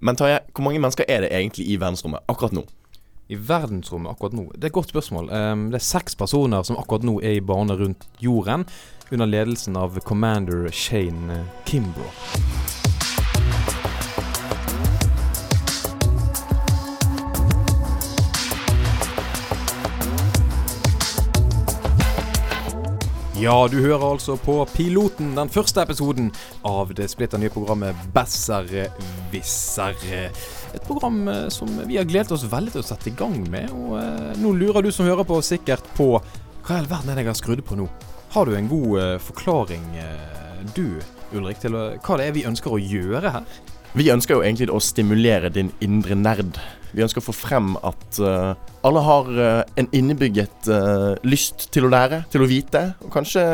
Men Tarjei, hvor mange mennesker er det egentlig i verdensrommet akkurat nå? I verdensrommet akkurat nå? Det er et godt spørsmål. Um, det er seks personer som akkurat nå er i bane rundt jorden, under ledelsen av commander Shane Kimbrough. Ja, du hører altså på Piloten, den første episoden av det splitter nye programmet Besserwisser. Et program eh, som vi har gledet oss veldig til å sette i gang med. Og eh, nå lurer du som hører på sikkert på hva i all verden er det jeg har skrudd på nå? Har du en god eh, forklaring, eh, du Ulrik, til eh, hva det er vi ønsker å gjøre her? Vi ønsker jo egentlig å stimulere din indre nerd. Vi ønsker å få frem at uh, alle har uh, en innebygget uh, lyst til å lære, til å vite, og kanskje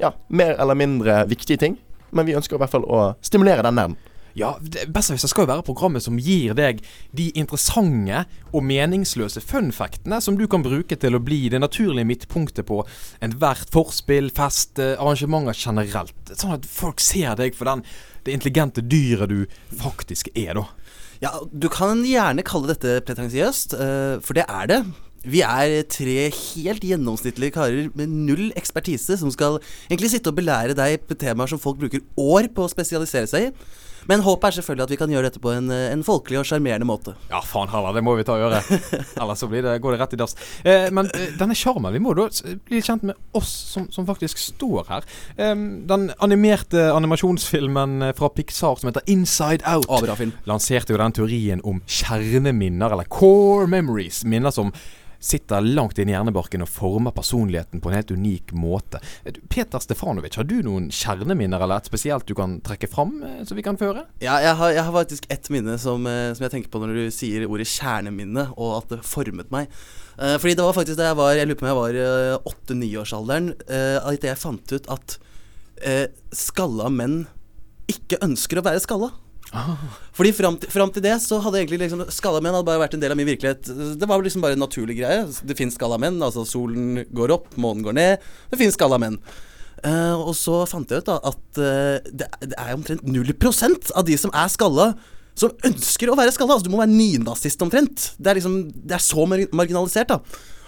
ja, mer eller mindre viktige ting. Men vi ønsker i hvert fall å stimulere den nerden. Ja, Besserwisser skal jo være programmet som gir deg de interessante og meningsløse funfactene som du kan bruke til å bli det naturlige midtpunktet på enhvert forspill, fest, arrangementer generelt. Sånn at folk ser deg for den, det intelligente dyret du faktisk er, da. Ja, Du kan gjerne kalle dette pretensiøst, uh, for det er det. Vi er tre helt gjennomsnittlige karer med null ekspertise som skal egentlig sitte og belære deg på temaer som folk bruker år på å spesialisere seg i. Men håpet er selvfølgelig at vi kan gjøre dette på en, en folkelig og sjarmerende måte. Ja, faen heller, det må vi ta og gjøre. Ellers så det, går det rett i dass. Eh, men eh, denne sjarmen, vi må da bli kjent med oss som, som faktisk står her. Eh, den animerte animasjonsfilmen fra Pixar som heter Inside Out, Å, bra film. lanserte jo den teorien om kjerneminner, eller core memories. Minner som sitter langt inn i hjernebarken og former personligheten på en helt unik måte. Peter Stefanovic, har du noen kjerneminner eller et spesielt du kan trekke fram, som vi kan føre? Ja, jeg har, jeg har faktisk ett minne som, eh, som, jeg tenker på når du sier ordet kjerneminne, og at det formet meg. Uh, fordi det var faktisk da jeg var Jeg lurer på om jeg var åtte-niårsalderen, uh, at jeg fant ut at skalla menn ikke ønsker å være skalla. Fordi fram til, fram til, det så hadde egentlig liksom skalla menn hadde bare vært en del av min virkelighet. Det var liksom bare en naturlig greie. Det fins skalla menn. Altså solen går opp, månen går ned. Det fins skalla menn. Uh, og så fant jeg ut da at uh, det, det, er omtrent 0% av de som er skalla, som ønsker å være skalla. Altså, du må være nynazist omtrent. Det er liksom Det er så marginalisert, da.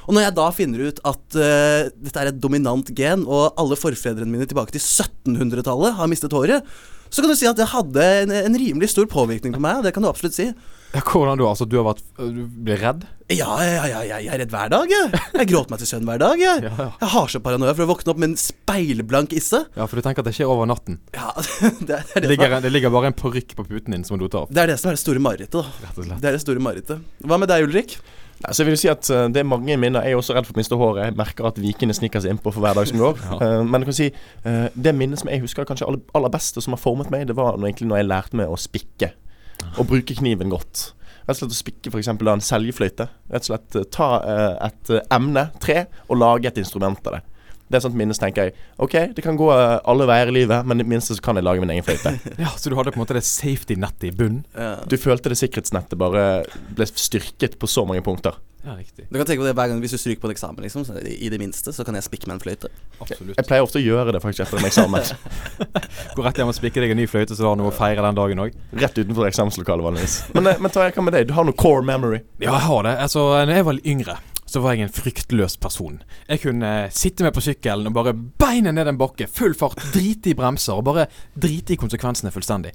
Og når jeg da finner ut at uh, dette er et dominant gen, og alle forfedrene mine tilbake til 1700-tallet har mistet håret, så kan du si at det hadde en, en, rimelig stor påvirkning på meg. Det kan du absolutt si. Ja, hvordan da? Altså, du har vært Du blir redd? Ja, ja, ja, ja, jeg er redd hver dag. Jeg, jeg gråter meg til søvn hver dag. Jeg, ja, ja. jeg har så paranoia for å våkne opp med en speilblank isse. Ja, for du tenker at det skjer over natten? Ja, det, det, det, ligger, det ligger bare en parykk på puten din som du tar av. Det er det som er det store marerittet. Det er det store marerittet. Hva med deg, Ulrik? Altså jeg vil si at uh, Det er mange minner. Jeg er også redd for å miste håret. Jeg merker at vikene sniker seg innpå for hver dag som går. ja. uh, men jeg kan si uh, det minnet som jeg husker kanskje aller, best, beste, som har formet meg, det var egentlig når jeg lærte meg å spikke. Og bruke kniven godt. Rett og slett å spikke f.eks. en seljefløyte. Rett og slett ta et emne, tre, og lage et instrument av det. Det er sånt minne, så tenker jeg OK, det kan gå alle veier i livet, men i det minste så kan jeg lage min egen fløyte. ja, Så du hadde på en måte det safety-nettet i bunnen? Ja. Du følte det sikkerhetsnettet bare ble styrket på så mange punkter. Ja, riktig. Du kan tenke på det hver gang Hvis du stryker på en eksamen, liksom, i det minste, så kan jeg spikke med en fløyte. Absolutt. Jeg pleier ofte å gjøre det faktisk etter en eksamen. Gå rett hjem og spikke deg en ny fløyte, så du har noe å feire den dagen òg. Rett utenfor eksamenslokalet, vanligvis. Men, eh, men Tarjei, hva med deg? Du har noe core memory? Ja, jeg har det. Altså, når jeg var yngre så var jeg en fryktløs person. Jeg kunne sitte med på sykkelen og bare beinet ned en bakke, full fart, drite i bremser og bare drite i konsekvensene fullstendig.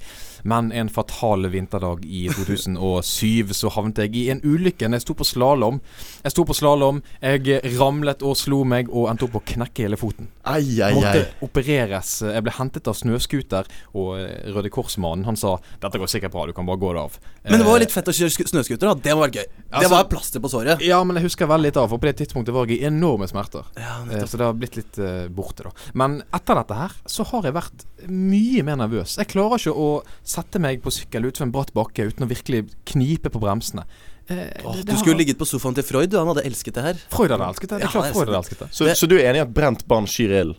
Men en fatal vinterdag i 2007 så havnet jeg i en ulykke når jeg sto på slalåm. Jeg sto på slalåm, jeg ramlet og slo meg og endte opp å knekke hele foten. Ai, ai, ai. Måtte opereres. Jeg ble hentet av snøscooter, og Røde Kors-mannen han sa 'Dette går sikkert bra, du kan bare gå det av'. Men det var litt fett å kjøre snøscooter, da. Det være gøy. Altså, det var plaster på såret. Ja, men jeg husker veldig litt av, for på det tidspunktet var jeg i enorme smerter. Ja, så det har blitt litt uh, borte, da. Men etter dette her så har jeg vært mye mer nervøs. Jeg klarer ikke å sette meg på sykkel utfor en bratt bakke uten å virkelig knipe på bremsene. Eh, oh, du skulle ligget på sofaen til Freud, han hadde elsket det her. Freud hadde elsket det. det, ja, Freud hadde elsket det. Så, så, du er enig i at brent barn skyr ilden?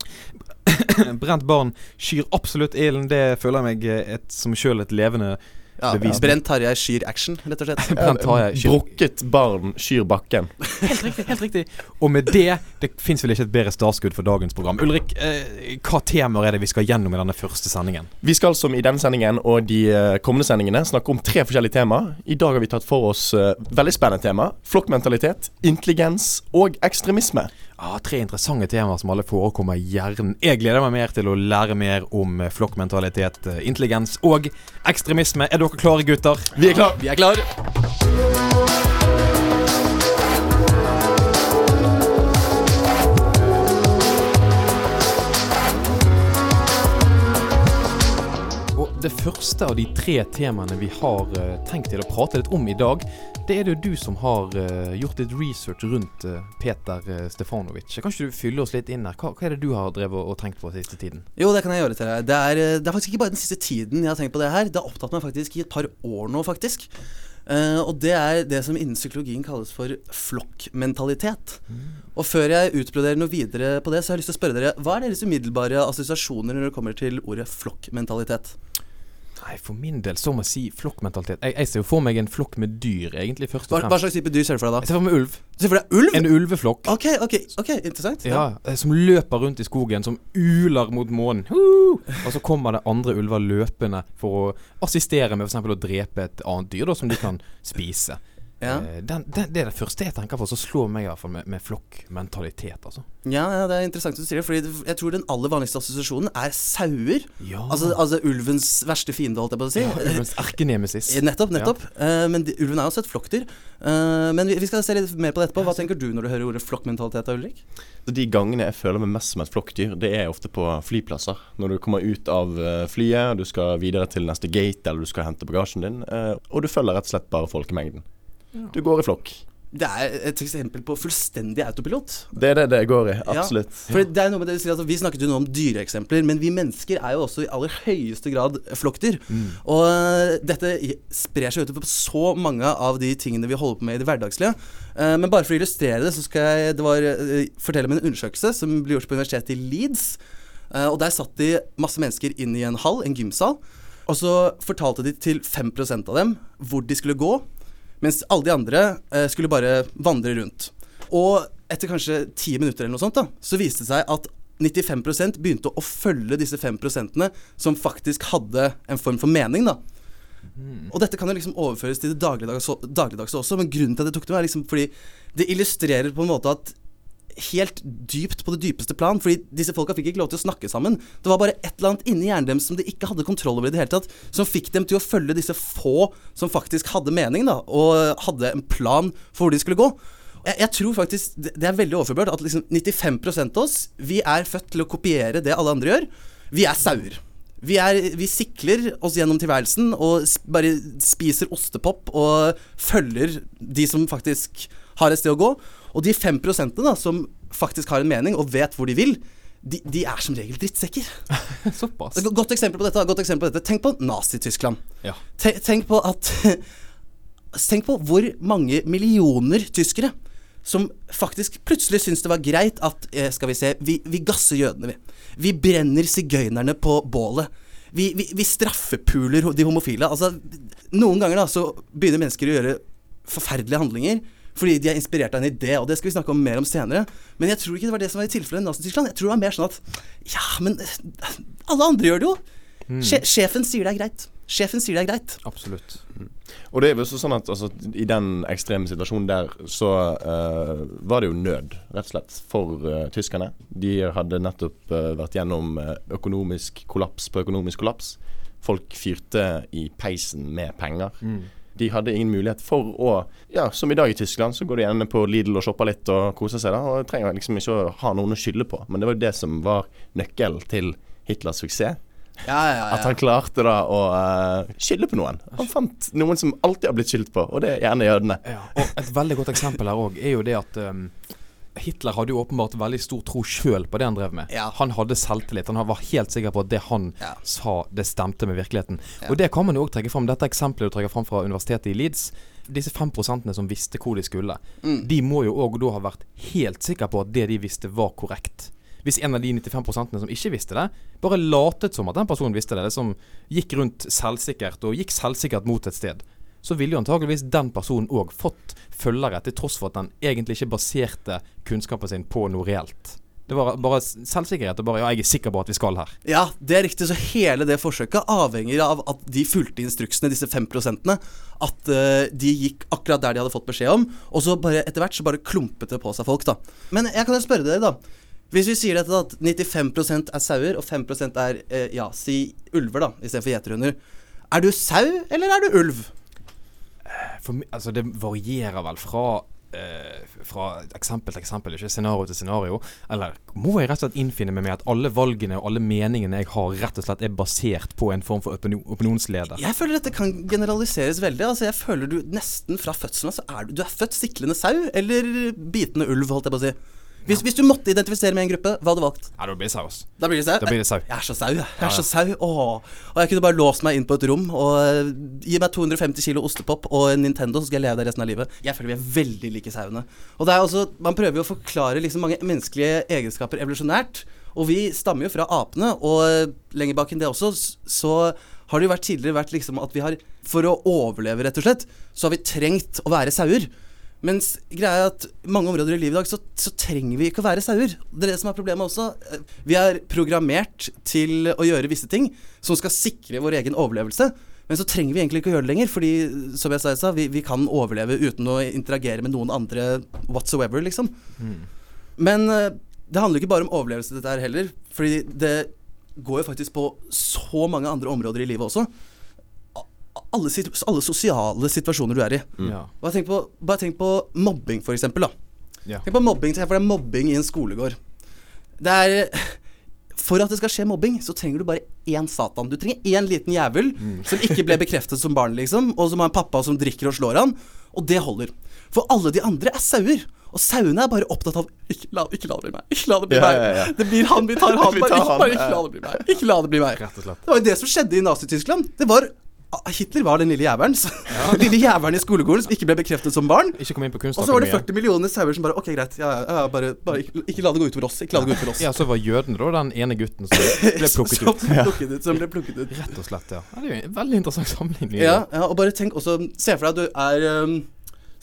brent barn skyr absolutt ilden. Det føler jeg meg et, som sjøl et levende Ja, Bevis. Brent Tarjei skyr action, rett og slett. Brent Tarjei skyr- Brukket barn skyr bakken. Helt riktig. helt riktig Og med det Det fins vel ikke et bedre startskudd for dagens program. Ulrik, eh, hva temaer er det vi skal gjennom i denne første sendingen? Vi skal som i denne sendingen og de eh, kommende sendingene snakke om tre forskjellige temaer. I dag har vi tatt for oss eh, veldig spennende tema. Flokkmentalitet, intelligens og ekstremisme. Ah, tre interessante temaer som alle forekommer i hjernen. Jeg gleder meg mer til å lære mer om eh, flokkmentalitet, eh, intelligens og ekstremisme. Er dere klare, gutter? Vi er klare. Vi er klar. Første av de tre temaene vi har eh, tenkt til å prate litt om i dag, det er det jo du som har eh, gjort litt research rundt eh, Peter Stefanovic. Kan ikke du fylle oss litt inn her? Hva, hva er det du har drevet og, tenkt på siste tiden? Jo, det kan jeg gjøre til deg. Det er, det er faktisk ikke bare den siste tiden jeg har tenkt på det her. Det har opptatt meg faktisk i et par år nå, faktisk. Uh, og det er det som innen psykologien kalles for flokkmentalitet. Og før jeg utbroderer noe videre på det, så har jeg lyst til å spørre dere Hva er deres umiddelbare assosiasjoner når det kommer til ordet flokkmentalitet? Nei, For min del så må jeg si flokkmentalitet. Jeg, jeg ser jo for meg en flokk med dyr, egentlig, først og Hva, hva slags type dyr ser du for deg da? Jeg ser for meg ulv. Du ser for deg ulv? En ulveflokk. Ok, ok, ok, interessant. Ja, ja, Som løper rundt i skogen, som uler mot månen. Og så kommer det andre ulver løpende for å assistere med f.eks. å drepe et annet dyr da, som de kan spise. Ja. Eh, Den, den, det er det første jeg tenker på som slår meg i hvert fall med, med flokkmentalitet. Altså. Ja, ja, det er interessant at du sier det, Fordi jeg tror den aller vanligste assosiasjonen er sauer. Ja, Altså, altså ulvens verste fiende, holdt jeg på å si. ja ulvens erkenemesis. Eh, Nettopp, nettopp. uh, men de, ulven er også et flokkdyr. Uh, men vi, vi skal se litt mer på det etterpå. Hva tenker du når du hører ordet flokkmentalitet, Ulrik? De gangene jeg føler meg mest som et flokkdyr, det er ofte på flyplasser. Når du kommer ut av flyet, du skal videre til neste gate, eller du skal hente bagasjen din, uh, og du følger rett og slett bare folkemengden. Du går i flokk. Det er et eksempel på fullstendig autopilot. Det er det det går i. Absolutt. For det er noe med det du sier, altså, Vi snakket jo nå om dyreeksempler, men vi mennesker er jo også i aller høyeste grad flokkdyr. Og øh, dette sprer seg utover på så mange av de tingene vi holder på med i det hverdagslige. Eh, men bare for å illustrere det, så skal jeg det var, eh, fortelle om en undersøkelse som ble gjort på universitetet i Leeds. Eh, og der satt de masse mennesker inn i en hall, en gymsal. Og så fortalte de til 5% av dem hvor de skulle gå, mens alle de andre eh, skulle bare vandre rundt. Og etter kanskje ti minutter eller noe sånt, da, så viste det seg at 95% begynte å følge disse 5% som faktisk hadde en form for mening, da. Og dette kan jo liksom overføres til det dagligdagse dagligdags også, men grunnen til at det tok det, er liksom fordi det illustrerer på en måte at helt dypt på det dypeste plan, fordi disse folka fikk ikke lov til å snakke sammen. Det var bare et eller annet inni hjernen deres som de ikke hadde kontroll over i det hele tatt, som fikk dem til å følge disse få som faktisk hadde mening, da, og hadde en plan for hvor de skulle gå. Jeg, jeg tror faktisk det er veldig overførbart at liksom 95 av oss, vi er født til å kopiere det alle andre gjør. Vi er sauer. Vi, er, vi sikler oss gjennom tilværelsen og bare spiser ostepop og følger de som faktisk har et sted å gå. Og de 5% da, som faktisk har en mening og vet hvor de vil, de, de er som regel drittsekker. Såpass. Godt eksempel på dette. Godt eksempel på dette. Tenk på Nazi-Tyskland. Ja. Te- Tenk på at Tenk på hvor mange millioner tyskere som faktisk plutselig syntes det var greit at eh, Skal vi se Vi, vi gasser jødene, vi. Vi brenner sigøynerne på bålet. Vi, vi, vi straffepuler de homofile. Altså, noen ganger da så begynner mennesker å gjøre forferdelige handlinger fordi de er inspirert av en idé, og det skal vi snakke om mer om senere. Men jeg tror ikke det var det som var i tilfellet i Nazi-Tyskland. Jeg tror det var mer sånn at Ja, men eh, alle andre gjør det jo. Mm. Sjefen sier det er greit. Sjefen sier det er greit. Absolutt. Og det er jo også sånn at altså, i den ekstreme situasjonen der, så uh, var det jo nød, rett og slett, for uh, tyskerne. De hadde nettopp uh, vært gjennom økonomisk kollaps på økonomisk kollaps. Folk fyrte i peisen med penger. De hadde ingen mulighet for å Ja, som i dag i Tyskland, så går de gjerne på Lidl og shopper litt og koser seg, da. Og trenger liksom ikke å ha noen å skylde på. Men det var jo det som var nøkkelen til Hitlers suksess. Ja, ja, ja. At han klarte da å uh, skylde på noen. Han fant noen som alltid har blitt skyldt på, og det er gjerne jødene. Ja, og et veldig godt eksempel her òg er jo det at um, Hitler hadde jo åpenbart veldig stor tro sjøl på det han drev med. Ja. Han hadde selvtillit. Han var helt sikker på at det han Ja. sa, det stemte med virkeligheten. Ja. Og det kan man jo òg trekke fram. Dette eksempelet du trekker fram fra universitetet i Leeds. Disse fem prosentene som visste hvor de skulle, Mm. de må jo òg da ha vært helt sikre på at det de visste, var korrekt. hvis en av de 95% som ikke visste det, bare latet som at den personen visste det, som gikk rundt selvsikkert og gikk selvsikkert mot et sted, så ville jo antageligvis den personen òg fått følgere, til tross for at den egentlig ikke baserte kunnskapen sin på noe reelt. Det var bare selvsikkerhet og bare Ja, jeg er sikker på at vi skal her. Ja, det er riktig. Så hele det forsøket avhenger av at de fulgte instruksene, disse fem prosentene. At uh, de gikk akkurat der de hadde fått beskjed om. Og så bare etter hvert så bare klumpet det på seg folk, da. Men jeg kan jo spørre dere, da. Hvis vi sier dette da, at 95% er sauer, og 5 er uh, ja, si ulver, da, istedenfor gjeterhunder. Er du sau, eller er du ulv? For, altså, det varierer vel fra eh, fra eksempel til eksempel, ikke scenario til scenario? Eller må jeg rett og slett innfinne meg med at alle valgene og alle meningene jeg har, rett og slett er basert på en form for opinionsleder? Jeg føler dette kan generaliseres veldig. Altså Jeg føler du nesten fra fødselen så er du, du er født siklende sau eller bitende ulv, holdt jeg på å si. Hvis, hvis, du måtte identifisere med en gruppe, hva hadde du valgt? Ja, Da blir det sau. Altså. Da blir det sau? Da blir det sau. Jeg er så sau, jeg. jeg er så sau. Åh. Og jeg kunne bare låst meg inn på et rom og uh, gi meg 250 kilo ostepop og en Nintendo, så skal jeg leve der resten av livet. Jeg føler vi er veldig like sauene. Og det er også, Man prøver jo å forklare liksom mange menneskelige egenskaper evolusjonært. Og vi stammer jo fra apene, og uh, lenger bak enn det også, så har det jo vært tidligere vært liksom at vi har For å overleve, rett og slett, så har vi trengt å være sauer. Mens greia er at mange områder i livet i dag så, så, trenger vi ikke å være sauer. Det er det som er problemet også. Vi er programmert til å gjøre visse ting som skal sikre vår egen overlevelse. Men så trenger vi egentlig ikke å gjøre det lenger, fordi som jeg sa, vi, vi kan overleve uten å interagere med noen andre whatsoever, liksom. Mm. Men eh, det handler ikke bare om overlevelse, dette her heller. Fordi det går jo faktisk på så mange andre områder i livet også alle, alle, sosiale situasjoner du er i. Mm. Ja. Bare, tenk på, bare, tenk på, mobbing, for eksempel. Da. Ja. Tenk på mobbing, for det er mobbing i en skolegård. Det er For at det skal skje mobbing, så trenger du bare én Satan. Du trenger én liten jævel mm. som ikke ble bekreftet som barn, liksom, og som har en pappa som drikker og slår han, og det holder. For alle de andre er sauer. Og sauene er bare opptatt av Ikke la, ikke la det bli meg. Ikke la det bli ja, meg. Ja, ja. Det blir han, vi tar han. Bare, ikke, bare ikke la det bli meg. Ikke la det bli meg. Det var jo det som skjedde i Nazi-Tyskland. Det var Hitler var den lille jævelen. Ja. lille jævelen i skolegården som ikke ble bekreftet som barn. Ikke kom inn på Og så var det 40 millioner sauer som bare Ok, greit. Ja, ja, bare, bare ikke, ikke, la det gå utover oss. Ikke la det gå utover oss. Ja, Så var jøden da den ene gutten som ble plukket som, ut. Plukket ut som ble plukket ut. Rett og slett, ja. Det er jo en veldig interessant sammenligning. Ja, ja, og bare tenk også Se for deg at du er um,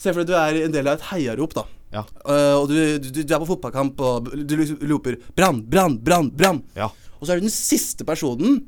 Se for deg at du er en del av et heiarop, da. Ja. Uh, og du, du, du, er på fotballkamp, og du roper 'brann, brann, brann', brann. Ja. Og så er du den siste personen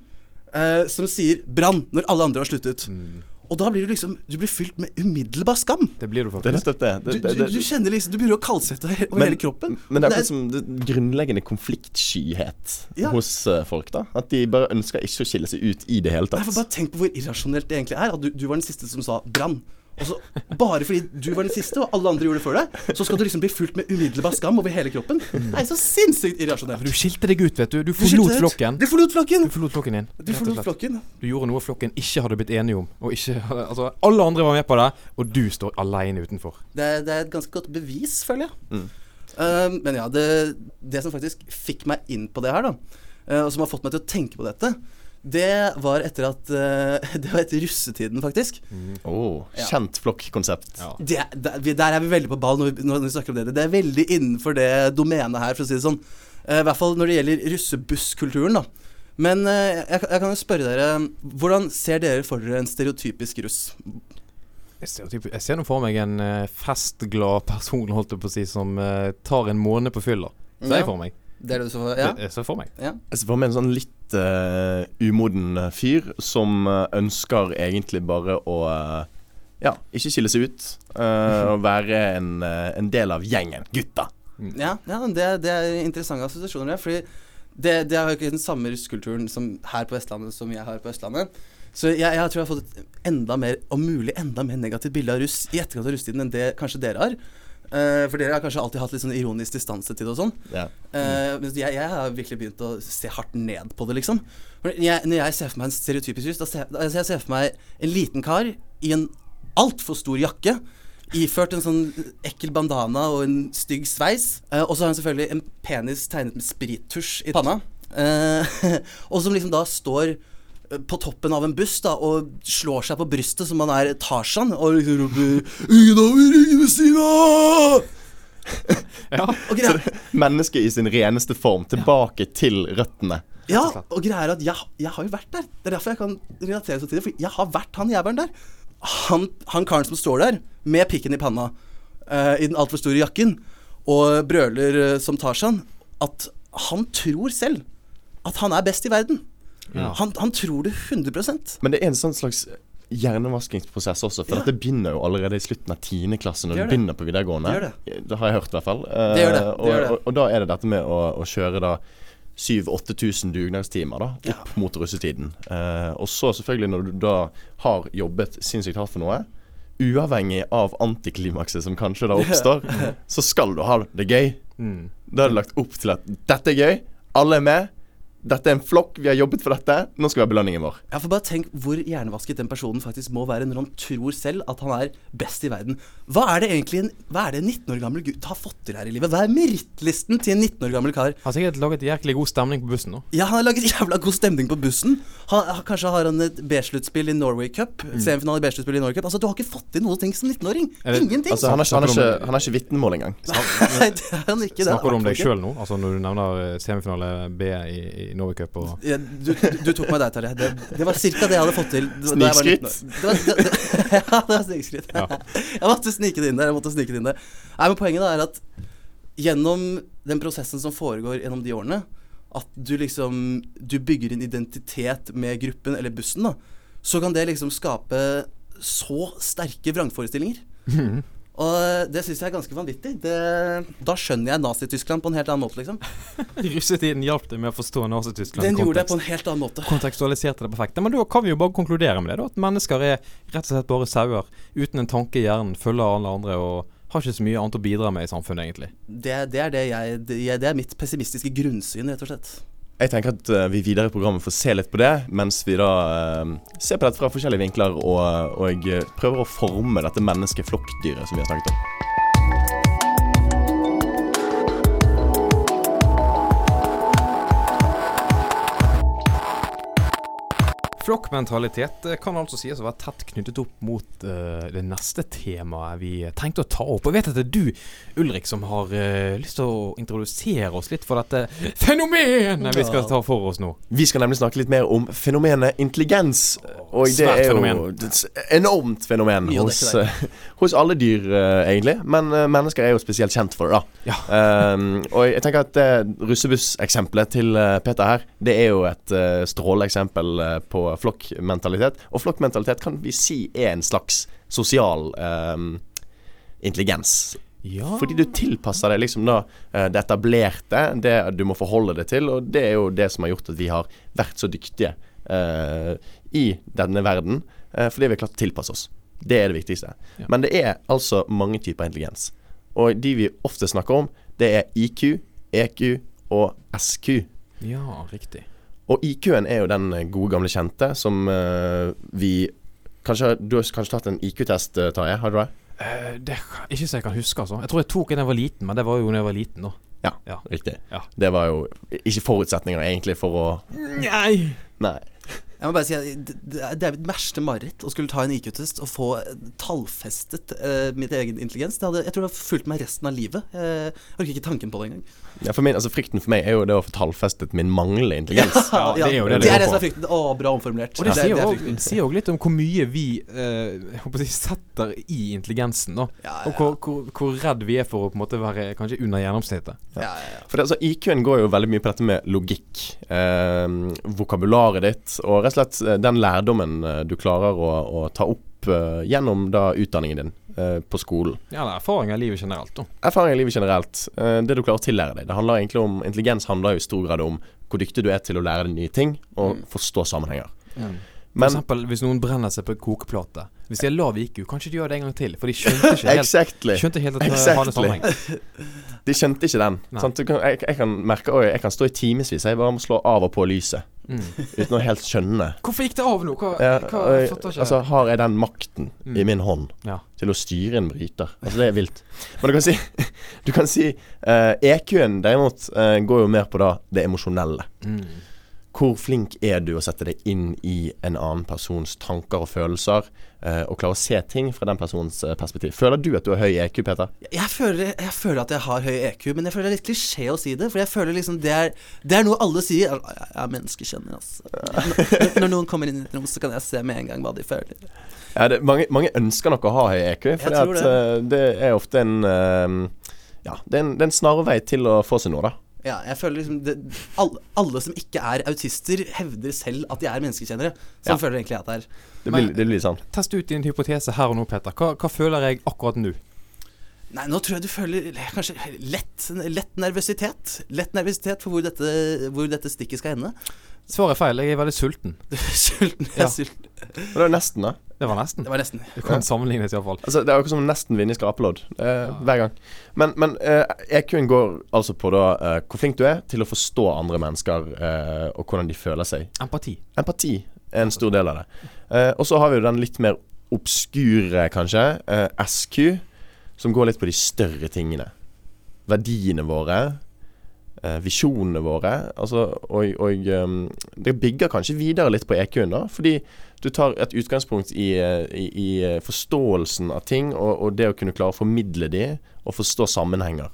uh, som sier 'brann' når alle andre har sluttet. Mm. Og da blir du liksom Du blir fylt med umiddelbar skam. Det blir du faktisk. Det er det. det, det, det. Du, du, kjenner liksom Du begynner å kaldsvette over men, hele kroppen. Men det er akkurat som grunnleggende konfliktskyhet ja. hos uh, folk. da At de bare ønsker ikke å skille seg ut i det hele tatt. Nei, for bare Tenk på hvor irrasjonelt det egentlig er. At du, du var den siste som sa 'brann'. Så, bare fordi du var den siste, og alle andre gjorde det før deg, så skal du liksom bli fulgt med umiddelbar skam over hele kroppen. Det er så sinnssykt irrasjonelt. Du skilte deg ut, vet du. Du forlot flokken. Du forlot flokken. Du forlot flokken din. Du forlot flokken. Du gjorde noe flokken ikke hadde blitt enige om. Og ikke, altså, alle andre var med på det, og du står alene utenfor. Det, er, det er et ganske godt bevis, føler jeg. Mm. Uh, men ja, det, det, som faktisk fikk meg inn på det her, da, uh, og som har fått meg til å tenke på dette, det var etter at uh, Det var etter russetiden, faktisk. Mm. Oh, kjent ja. flokkkonsept. Ja. Der, der, er vi veldig på ball når vi, når vi, snakker om det. Det er veldig innenfor det domenet her, for å si det sånn. Uh, I hvert fall når det gjelder russebusskulturen, da. Men uh, jeg, jeg, kan jo spørre dere Hvordan ser dere for dere en stereotypisk russ? Jeg ser, nå for meg en festglad person, holdt jeg på å si, som tar en måned på fylla. Ser jeg for meg. Det er det du ser for Ja. Jeg ser for meg. Ja. Jeg ser for meg en sånn litt uh, umoden fyr som uh, ønsker egentlig bare å uh, Ja, ikke skille seg ut. og være en, en, del av gjengen. Gutta. Mm. Ja, ja det, det, er interessante assosiasjoner. Fordi det, det har jo ikke den samme russkulturen som her på Vestlandet som jeg har på Østlandet. Så jeg, jeg, tror jeg har fått et enda mer, om mulig enda mer negativt bilde av russ i etterkant av russetiden enn det kanskje dere har. Uh, for dere har kanskje alltid hatt litt sånn ironisk distanse til det og sånn. Ja. Uh, jeg, jeg, har virkelig begynt å se hardt ned på det, liksom. Jeg, når jeg ser for meg en stereotypisk russ, da ser, altså jeg ser for meg en liten kar i en altfor stor jakke. Iført en sånn ekkel bandana og en stygg sveis. Uh, og så har han selvfølgelig en penis tegnet med sprittusj i panna. og som liksom da står på toppen av en buss da, og slår seg på brystet som han er Tarzan, og 'Ingen over, ringene ved! Ja. Greia, Mennesket i sin reneste form. Tilbake til røttene. ja, og greia er at jeg, jeg har jo vært der. Det er derfor jeg kan relatere så til det. For jeg har vært han jævelen der. Han, han karen som står der med pikken i panna uh, i den altfor store jakken og brøler uh, som Tarzan, at han tror selv at han er best i verden. Ja. Han, han tror det 100 Men det er en sånn slags hjernevaskingsprosess også. For Ja. dette begynner jo allerede i slutten av tiende klasse, når Det du begynner på videregående. Det gjør Det har jeg hørt, i hvert fall. Det gjør det, det og, gjør det. Og, og da er det dette med å, å kjøre da 7000-8000 dugnadstimer da, opp Ja. mot russetiden. Eh, og så selvfølgelig, når du da har jobbet sinnssykt hardt for noe, uavhengig av antiklimakset som kanskje da oppstår, så skal du ha det gøy. Mm. Da er det lagt opp til at dette er gøy, alle er med. Dette er en flokk, vi har jobbet for dette. Nå skal vi ha belønningen vår. Ja, for bare tenk hvor hjernevasket den personen faktisk må være når han tror selv at han er best i verden. Hva er det egentlig en, Hva er det en 19 år gammel gutt har fått til her i livet? Hva er merittlisten til en 19 år gammel kar? Han Har sikkert laget jæklig god stemning på bussen nå. Ja, han har laget jævla god stemning på bussen. Han, han- kanskje har han et B-sluttspill i Norway Cup. Semifinale i B-sluttspill i Norway Cup. Altså, du har ikke fått til noe ting som 19-åring. Er Ingenting. Altså, han, er, ikke- han, er ikke, ikke vitnemål engang. Nei, det er han ikke. det er Snakker du om deg sjøl nå? Altså når du nevner eh, semifinale B i, i Norway Cup og Ja, du, du, du tok meg der, Tarjei. Det, det var cirka det jeg hadde fått til. da- da jeg var 19 år. Det det, det, ja, det var snikskritt. Ja. Jeg måtte snike det inn der. Jeg måtte snike det inn der. Nei, men Poenget da er at gjennom den prosessen som foregår gjennom de årene, at du liksom Du bygger en identitet med gruppen, eller bussen, da, så kan det liksom skape så sterke vrangforestillinger. Og det syns jeg er ganske vanvittig. Det, da skjønner jeg Nazi-Tyskland på en helt annen måte, liksom. Russetiden hjalp deg med å forstå Nazi-Tyskland Den gjorde det på en helt annen måte. Kontekstualiserte det perfekt. Men da kan vi jo bare konkludere med det, da. At mennesker er rett og slett bare sauer. Uten en tanke i hjernen. Følger alle andre og har ikke så mye annet å bidra med i samfunnet, egentlig. Det, det er det jeg det, er mitt pessimistiske grunnsyn, rett og slett. Jeg tenker at eh, vi videre i programmet får se litt på det, mens vi da eh, ser på dette fra forskjellige vinkler og, og eh, prøver å forme dette menneskeflokkdyret som vi har snakket om. Flokkmentalitet eh, kan altså sies å være tett knyttet opp mot uh, det neste temaet vi tenkte å ta opp. Jeg vet at det er du, Ulrik, som har uh, lyst til å introdusere oss litt for dette fenomenet vi skal ta for oss nå. Vi skal nemlig snakke litt mer om fenomenet intelligens. Og det Svært er jo et enormt fenomen hos, hos alle dyr, egentlig. Men mennesker er jo spesielt kjent for det, da. Ja. Um, og jeg tenker at det russebuss-eksempelet til Peter her, det er jo et uh, stråleeksempel eh, flokkmentalitet. Og flokkmentalitet kan vi si er en slags sosial um, intelligens. Ja. Fordi du tilpasser deg liksom da eh, det etablerte, det du må forholde deg til, og det er jo det som har gjort at vi har vært så dyktige eh, i denne verden, eh, fordi vi har klart å tilpasse oss. Det er det viktigste. Ja. Men det er altså mange typer intelligens. Og de vi ofte snakker om, det er IQ, EQ og SQ. ja, riktig. Og IQ-en er jo den eh, gode gamle kjente som uh, vi Kanskje, Du har kanskje tatt en IQ-test, uh, Tarjei? Har du det? Uh, det ikke så jeg kan huske, altså. Jeg tror jeg tok en da jeg var liten, men det var jo da jeg var liten, da. Ja, Ja. riktig. Ja. Det var jo ikke forutsetninger egentlig for å Nei! Nei. Jeg må bare si at det, det er- mitt verste mareritt å skulle ta en IQ-test og få tallfestet uh, mitt egen intelligens. Det hadde, jeg tror det har fulgt meg resten av livet. Eh, Jeg orker ikke tanken på det engang. Ja, for min, altså Frykten for meg er jo det å få tallfestet min manglende intelligens. Ja, det er jo det det, det er det som er frykten. Å, bra omformulert. Og det, det, sier det er jo også- sier jo litt om hvor mye vi eh, setter i intelligensen. da Ja, Og ja, hvor, hvor, hvor redd vi er for å på en måte være kanskje under gjennomsnittet. ja, ja, ja. For det, altså, IQ-en går jo veldig mye på dette med logikk. Eh, vokabularet ditt, og rett og slett eh, den lærdommen eh, du klarer å, å ta opp eh, gjennom da utdanningen din eh, på skolen. Ja, det er erfaring av livet generelt. da Erfaring i livet generelt. eh, det du klarer å tillære deg. Det handler egentlig om Intelligens handler jo i stor grad om hvor dyktig du er til å lære deg nye ting og Mm. forstå sammenhenger. For Men eksempel hvis noen brenner seg på en kokeplate. Hvis de har lav IQ, kanskje de gjør det en gang til. For de skjønte ikke helt, exactly. skjønte helt at det hadde sammenheng. De skjønte ikke den. Sant? Du kan, jeg, jeg kan merke Oi, jeg kan stå i timevis. Jeg bare må slå av og på lyset. Mm. Uten å helt skjønne. Hvorfor gikk det av nå? Hva, Ja, hva jeg altså, har jeg den makten Mm. i min hånd Ja. til å styre en bryter? Altså, det er vilt. Men du kan si, du kan si uh, EQ-en derimot uh, går jo mer på da det emosjonelle. Mm. Hvor flink er du å sette deg inn i en annen persons tanker og følelser, eh, og klare å se ting fra den personens eh, perspektiv? Føler du at du har høy EQ, Peter? Jeg føler, jeg føler at jeg har høy EQ, men jeg føler det er litt klisjé å si det. For jeg føler liksom det er, det er noe alle sier. Jeg er menneskekjenner, altså. Når, når noen kommer inn i et rom, så kan jeg se med en gang hva de føler. Ja, det, mange, mange ønsker nok å ha høy EQ, for det. eh, det er ofte en Ja, det er en, det er en snarvei til å få seg noe, da. Ja, jeg føler liksom det, alle, alle som ikke er autister, hevder selv at de er menneskekjennere. Sånn Ja. føler jeg egentlig at det er. Det blir, det blir sånn. Test ut din hypotese her og nå, Peter. Hva, hva føler jeg akkurat nå? Nei, nå tror jeg du føler kanskje lett, lett nervøsitet. Lett nervøsitet for hvor dette, hvor dette stikket skal ende. Svaret er feil. Jeg er veldig sulten. Sulten. Jeg Ja. er sulten. Og det er nesten, da. Det var nesten. Det var nesten. Det kan sammenlignes iallfall. Altså, det er akkurat som å nesten vinne i skrapelodd. Eh, Hver gang. Men, men eh, EQ-en går altså på da eh, hvor flink du er til å forstå andre mennesker, eh, og hvordan de føler seg. Empati. Empati er en stor del av det. Eh, og så har vi jo den litt mer obskure, kanskje, eh, SQ, som går litt på de større tingene. Verdiene våre. Eh, visjonene våre. Altså, og og ehm, det bygger kanskje videre litt på EQ-en, da. Fordi du tar et utgangspunkt i, eh, i, i eh, forståelsen av ting, og, og det å kunne klare å formidle de, og forstå sammenhenger.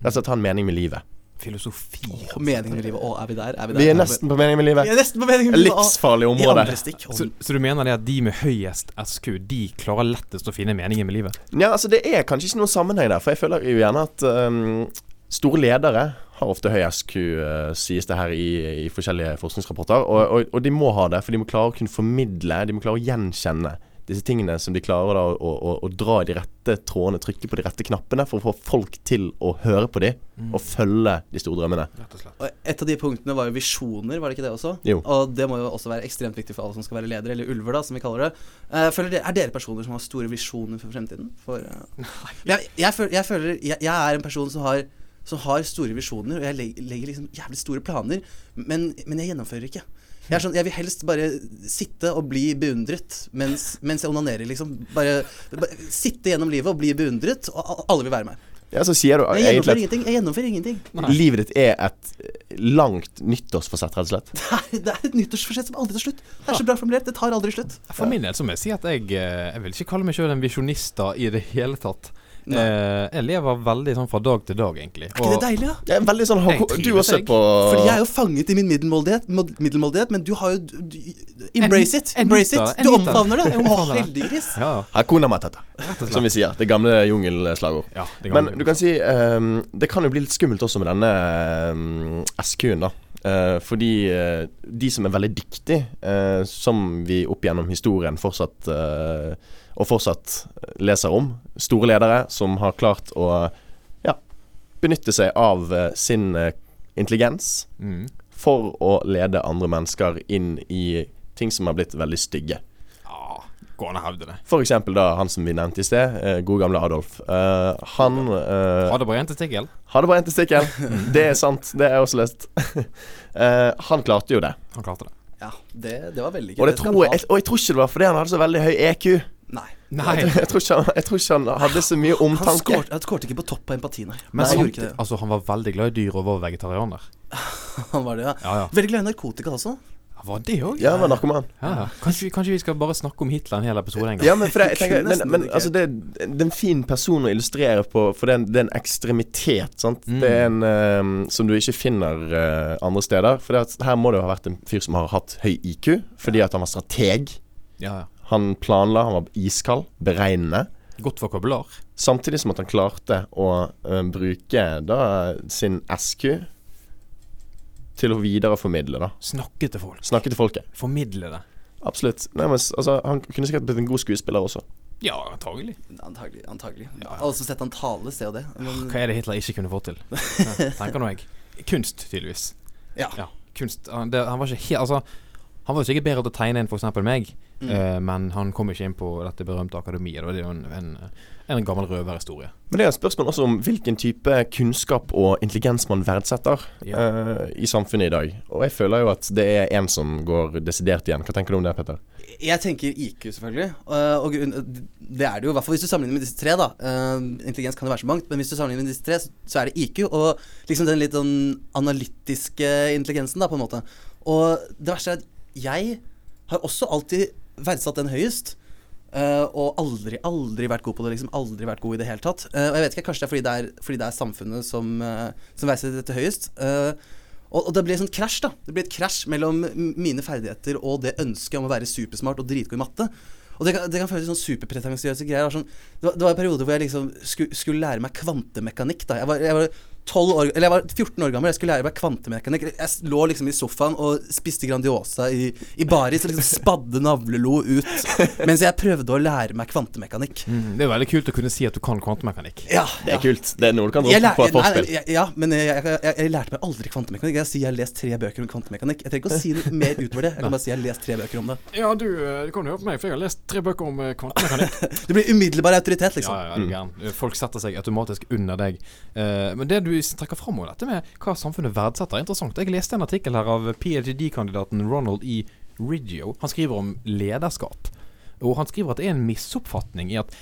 Rett og slett ha en mening med livet. Filosofi. Å, Mening med livet. Å, er vi der? Er vi der? Vi er nesten på mening med Vi er nesten på mening med livet. Livsfarlig område. Så, så du mener det at de med høyest SQ, de klarer lettest å finne meningen med livet? Ja, altså Det er kanskje ikke noen sammenheng der. For jeg føler jo gjerne at um, store ledere har ofte høy SQ, eh, sies det her i, i forskjellige forskningsrapporter. Og, og, og de må ha det, for de må klare å kunne formidle, de må klare å gjenkjenne disse tingene som de klarer da å, å, å dra i de rette trådene, trykke på de rette knappene for å få folk til å høre på de, og følge de store drømmene. Og. Og et av de punktene var jo visjoner, var det ikke det også? Jo. Og det må jo også være ekstremt viktig for alle som skal være ledere, eller ulver, da, som vi kaller det. Eh, føler dere, er dere personer som har store visjoner for fremtiden? For, eh, jeg, jeg, føler, jeg føler jeg, jeg er en person som har, som har store visjoner, og jeg legger, liksom jævlig store planer, men, men jeg gjennomfører ikke. Jeg, er sånn, jeg vil helst bare sitte og bli beundret mens, mens jeg onanerer, liksom. Bare, bare sitte gjennom livet og bli beundret, og alle vil være meg. Ja, så sier du Jeg gjennomfører egentlig ingenting. Jeg gjennomfører ingenting. livet ditt er et langt nyttårsforsett, rett og slett. Det er, det er et nyttårsforsett som aldri tar slutt. Det er så bra formulert. Det tar aldri slutt. For min del så må jeg si at jeg eh, Jeg vil ikke kalle meg sjøl en visjonist i det hele tatt. Eh, jeg lever veldig sånn fra dag til dag, egentlig. Er ikke det deilig, da? Jeg er veldig sånn Jeg Du har også på Fordi jeg er jo fanget i min middelmådighet, middelmådighet men du har jo du, Embrace it. Embrace it. Du omfavner det. Å, heldiggris. Ja, Hakuna Matata, som vi sier. Det gamle jungelslagord. Ja, Men du kan si um, Det kan jo bli litt skummelt også med denne um, SQ-en, da. Eh, fordi uh, de som er veldig dyktige, uh, som vi opp gjennom historien fortsatt Og fortsatt leser om, store ledere som har klart å ja, benytte seg av sin intelligens mm. for å lede andre mennesker inn i ting som har blitt veldig stygge. Går an å hevde det. For eksempel da han som vi nevnte i sted, eh, gode gamle Adolf. Eh, han eh, Hadde bare én testikkel. hadde bare én testikkel. Det er sant. Det har jeg også lest. Eh, han klarte jo det. Han klarte det. Ja, det, det var veldig gøy. Og, det det tror jeg, og jeg tror ikke det var fordi han hadde så veldig høy EQ. Nei. Nei. Jeg tror ikke han, jeg tror ikke han hadde så mye omtanke. han skårte ikke på topp på empati, nei. Men nei, han altså, han var veldig glad i dyr og var vegetarianer. Han var det, ja. Ja, ja. Veldig glad i narkotika også. Var det òg? Ja, han var narkoman. Ja, ja. Kanskje, vi- kanskje vi skal bare snakke om Hitler en hel episode en gang? Ja, men, for det, jeg tenker, men, men altså det, det er en fin person å illustrere på, for det er en, det er en ekstremitet. Sant? Mm. Det er en um, som du ikke finner uh, andre steder. For det at her må det jo ha vært en fyr som har hatt høy IQ, fordi at han var strateg. Ja, ja. Han planla, han var iskald, beregnende. Godt vokabular. Samtidig som at han klarte å uh, bruke da sin SQ til å videreformidle, da. Snakke til folk. Snakke til folket. Formidle det. Absolutt. Nei, men, altså, han kunne sikkert blitt en god skuespiller også. Ja, antagelig. Antagelig. antagelig. Alle som har sett han tale, ser jo det. Men, Hva er det Hitler ikke kunne få til? Ja, tenker nå jeg. Kunst, tydeligvis. ja. Ja, kunst. Han, det, han var ikke helt Altså, han var jo sikkert bedre til å tegne enn f.eks. meg, Mm. uh, men han kom ikke inn på dette berømte akademiet. Det er jo en, en, en gammel røverhistorie. Men det er et spørsmål også om hvilken type kunnskap og intelligens man verdsetter Ja. uh, i samfunnet i dag. Og jeg føler jo at det er en som går desidert igjen. Hva tenker du om det, Petter? Jeg tenker IQ, selvfølgelig. Uh, og grunn, det er det jo, i hvert fall hvis du sammenligner med disse tre. da Uh, Intelligens kan jo være så mangt, men hvis du sammenligner med disse tre, så, så er det IQ. Og liksom den litt sånn analytiske intelligensen, da, på en måte. Og det verste er at jeg har også alltid verdsatt den høyest. Eh, og aldri, aldri vært god på det. liksom Aldri vært god i det hele tatt. Uh, og jeg vet ikke, Kanskje det er fordi det er, fordi det er samfunnet som, uh, som verdsetter dette høyest. Og, og det blir et sånt krasj, da. Det blir et krasj mellom mine ferdigheter og det ønsket om å være supersmart og dritgod i matte. Og det kan, det kan føles sånn superpretensiøse greier. Sånn, det, var, det var en periode hvor jeg liksom skulle, skulle lære meg kvantemekanikk. da Jeg var, jeg var 12 år, eller jeg var 14 år gammel, jeg skulle lære meg kvantemekanikk. Jeg lå liksom i sofaen og spiste Grandiosa i, i baris og liksom spadde navlelo ut mens jeg prøvde å lære meg kvantemekanikk. Mm, det er veldig kult å kunne si at du kan kvantemekanikk. Ja, Det ja. er kult. Det er noe du kan Jeg på et nei, forspill. Ja, men jeg, jeg, jeg, jeg lærte meg aldri kvantemekanikk. Jeg sier jeg har lest tre bøker om kvantemekanikk. Jeg trenger ikke å si noe mer utover det. Jeg kan bare si jeg har lest tre bøker om det. Ja, du, du kan høre på meg, for jeg har lest tre bøker om eh, kvantemekanikk. du blir umiddelbar autoritet, liksom. Ja, ja, ja. Folk setter seg automatisk under deg. Eh, men det du trekker fram, dette med hva samfunnet verdsetter, er interessant. Jeg leste en artikkel her av ph.d.-kandidaten Ronald E. Riggio. Han skriver om lederskap. Og han skriver at det er en misoppfatning i at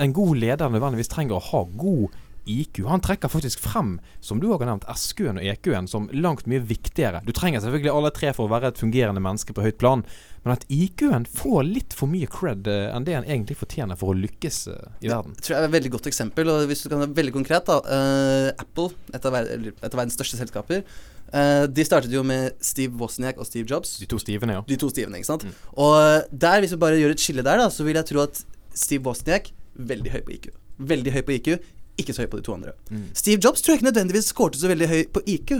en god leder nødvendigvis trenger å ha god IQ. Han trekker faktisk frem, som du også har nevnt, SQ-en og EQ-en som langt mye viktigere. Du trenger selvfølgelig alle tre for å være et fungerende menneske på høyt plan, men at IQ-en får litt for mye cred eh, enn det en egentlig fortjener for å lykkes eh, i verden. tror jeg er et veldig godt eksempel. Og hvis du kan være veldig konkret, da. Uh, Apple, et av, ver et av verdens største selskaper, Uh, de startet jo med Steve Wozniak og Steve Jobs. De to Stevene, ja. De to Stevene, ikke sant. Og der, hvis vi bare gjør et skille der, da, så vil jeg tro at Steve Wozniak veldig høy på IQ. Veldig høy på IQ, ikke så høy på de to andre. Steve Jobs tror jeg ikke nødvendigvis skårte så veldig høy på IQ.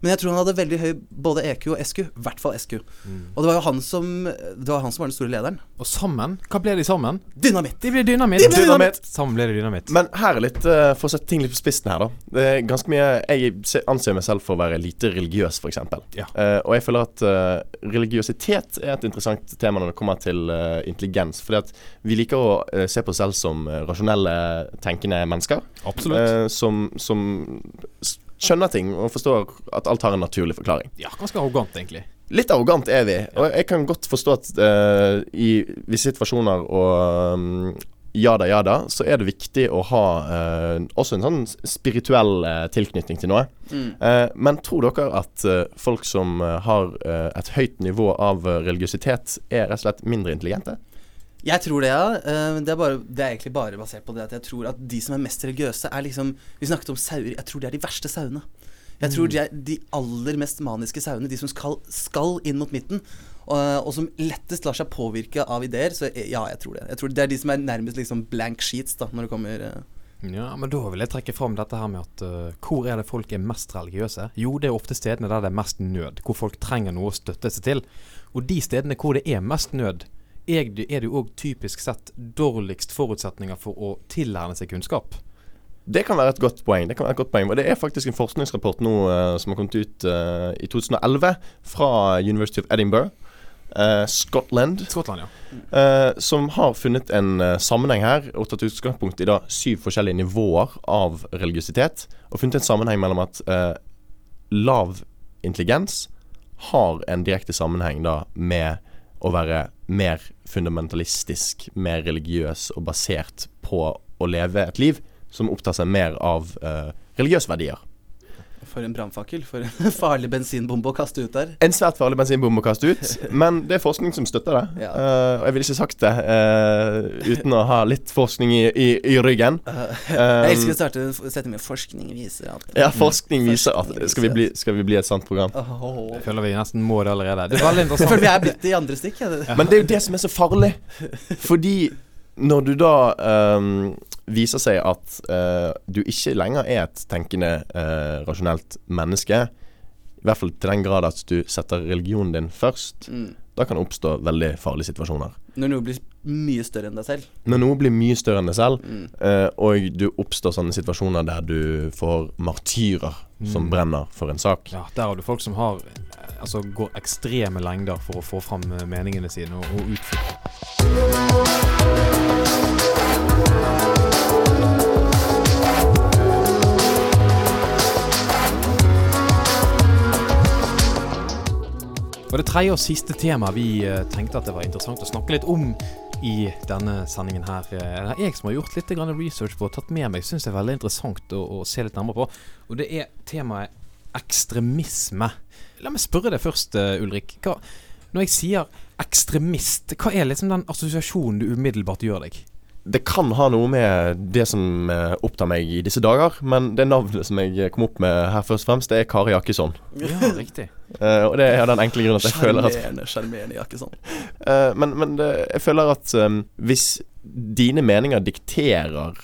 Men jeg tror han hadde veldig høy både EQ og SQ. I hvert fall SQ. Og det var jo han som Det var han som var den store lederen. Og sammen, hva ble de sammen? Dynamitt! De ble dynamitt. De ble dynamitt. Sammen ble de dynamitt. Men her er litt, uh, for å sette ting litt på spissen her, da. Det er ganske mye Jeg anser meg selv for å være lite religiøs, f.eks. Ja. Uh, og jeg føler at uh, religiøsitet er et interessant tema når det kommer til intelligens. Fordi at vi liker å se på oss selv som rasjonelle, tenkende mennesker. Absolutt. eh, som, som skjønner ting og forstår at alt har en naturlig forklaring. ja, ganske arrogant, egentlig. Litt arrogant er vi, og jeg kan godt forstå at uh, i visse situasjoner og um, ja da så er det viktig å ha uh, også en sånn spirituell uh, tilknytning til noe. Mm. Eh, men tror dere at folk som har et høyt nivå av religiøsitet, er rett og slett mindre intelligente? Jeg tror det, ja. Eh, det, er bare, det er egentlig bare basert på det at jeg tror at de som er mest religiøse, er liksom Vi snakket om sauer. Jeg tror de er de verste sauene. Jeg tror de er de aller mest maniske sauene. De som skal, skal inn mot midten. Og, og som lettest lar seg påvirke av ideer. Så eh, ja, jeg tror det. Jeg tror Det er de som er nærmest liksom blank sheets da når det kommer eh. Ja, men da vil jeg trekke fram dette her med at uh, hvor er det folk er mest religiøse? Jo, det er ofte stedene der det er mest nød, hvor folk trenger noe å støtte seg til. Og de stedene hvor det er mest nød, er det jo òg typisk sett dårligst forutsetninger for å tilegne seg kunnskap. Det kan være et godt poeng. Det kan være et godt poeng Og det er faktisk en forskningsrapport nå uh, som har kommet ut uh, i 2011 fra University of Edinburgh, Uh, Scotland. Scotland ja. Som har funnet en sammenheng her, og tatt utgangspunkt i da syv forskjellige nivåer av religiøsitet. Og funnet en sammenheng mellom at lav intelligens har en direkte sammenheng da med å være mer fundamentalistisk, mer religiøs og basert på å leve et liv som opptar seg mer av eh, religiøse verdier. For en brannfakkel. For en farlig bensinbombe å kaste ut der. En svært farlig bensinbombe å kaste ut, men det er forskning som støtter det. Ja. Uh, og jeg ville ikke sagt det uh, uten å ha litt forskning i, i, i ryggen. jeg elsker å starte en setning med 'forskning viser at Ja, forskning viser at skal vi, bli, skal vi bli et sant program? Åh. Jeg føler vi nesten må det allerede. Det er veldig Jeg føler vi er blitt i andre stikk. Ja. Men det er jo det som er så farlig. Fordi når du da ehm, viser seg at uh, du ikke lenger er et tenkende, uh, rasjonelt menneske, i hvert fall til den grad at du setter religionen din først, Mm. da kan det oppstå veldig farlige situasjoner. Når noe blir mye større enn deg selv. Når noe blir mye større enn deg selv, Mm. uh, og du oppstår sånne situasjoner der du får martyrer som Mm. brenner for en sak. Ja, Der har du folk som har Altså går ekstreme lengder for å få fram meningene sine og, og utføre. Og det tredje og siste temaet vi eh, tenkte at det var interessant å snakke litt om i denne sendingen her. eh, Det er jeg som har gjort litt research på og tatt med meg, syns det er veldig interessant å, å se litt nærmere på. Og det er temaet ekstremisme. La meg spørre deg først, eh, Ulrik. Hva, når jeg sier ekstremist, hva er liksom den assosiasjonen du umiddelbart gjør deg? Det kan ha noe med det som eh, opptar meg i disse dager, men det navnet som jeg kom opp med her først og fremst, det er Kari Jakkesson. Ja, riktig. Uh, og det er av den enkle grunnen at jeg føler at Sjarmerende, Jakkesson. Uh, Men, men det, jeg føler at um, hvis dine meninger dikterer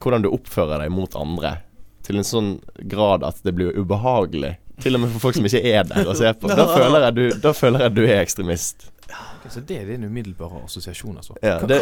hvordan du oppfører deg mot andre, til en sånn grad at det blir ubehagelig, til og med for folk som ikke er der å se på, da føler jeg du, da føler jeg du er ekstremist. Ok, så det er din umiddelbare assosiasjon, altså? Ja, det,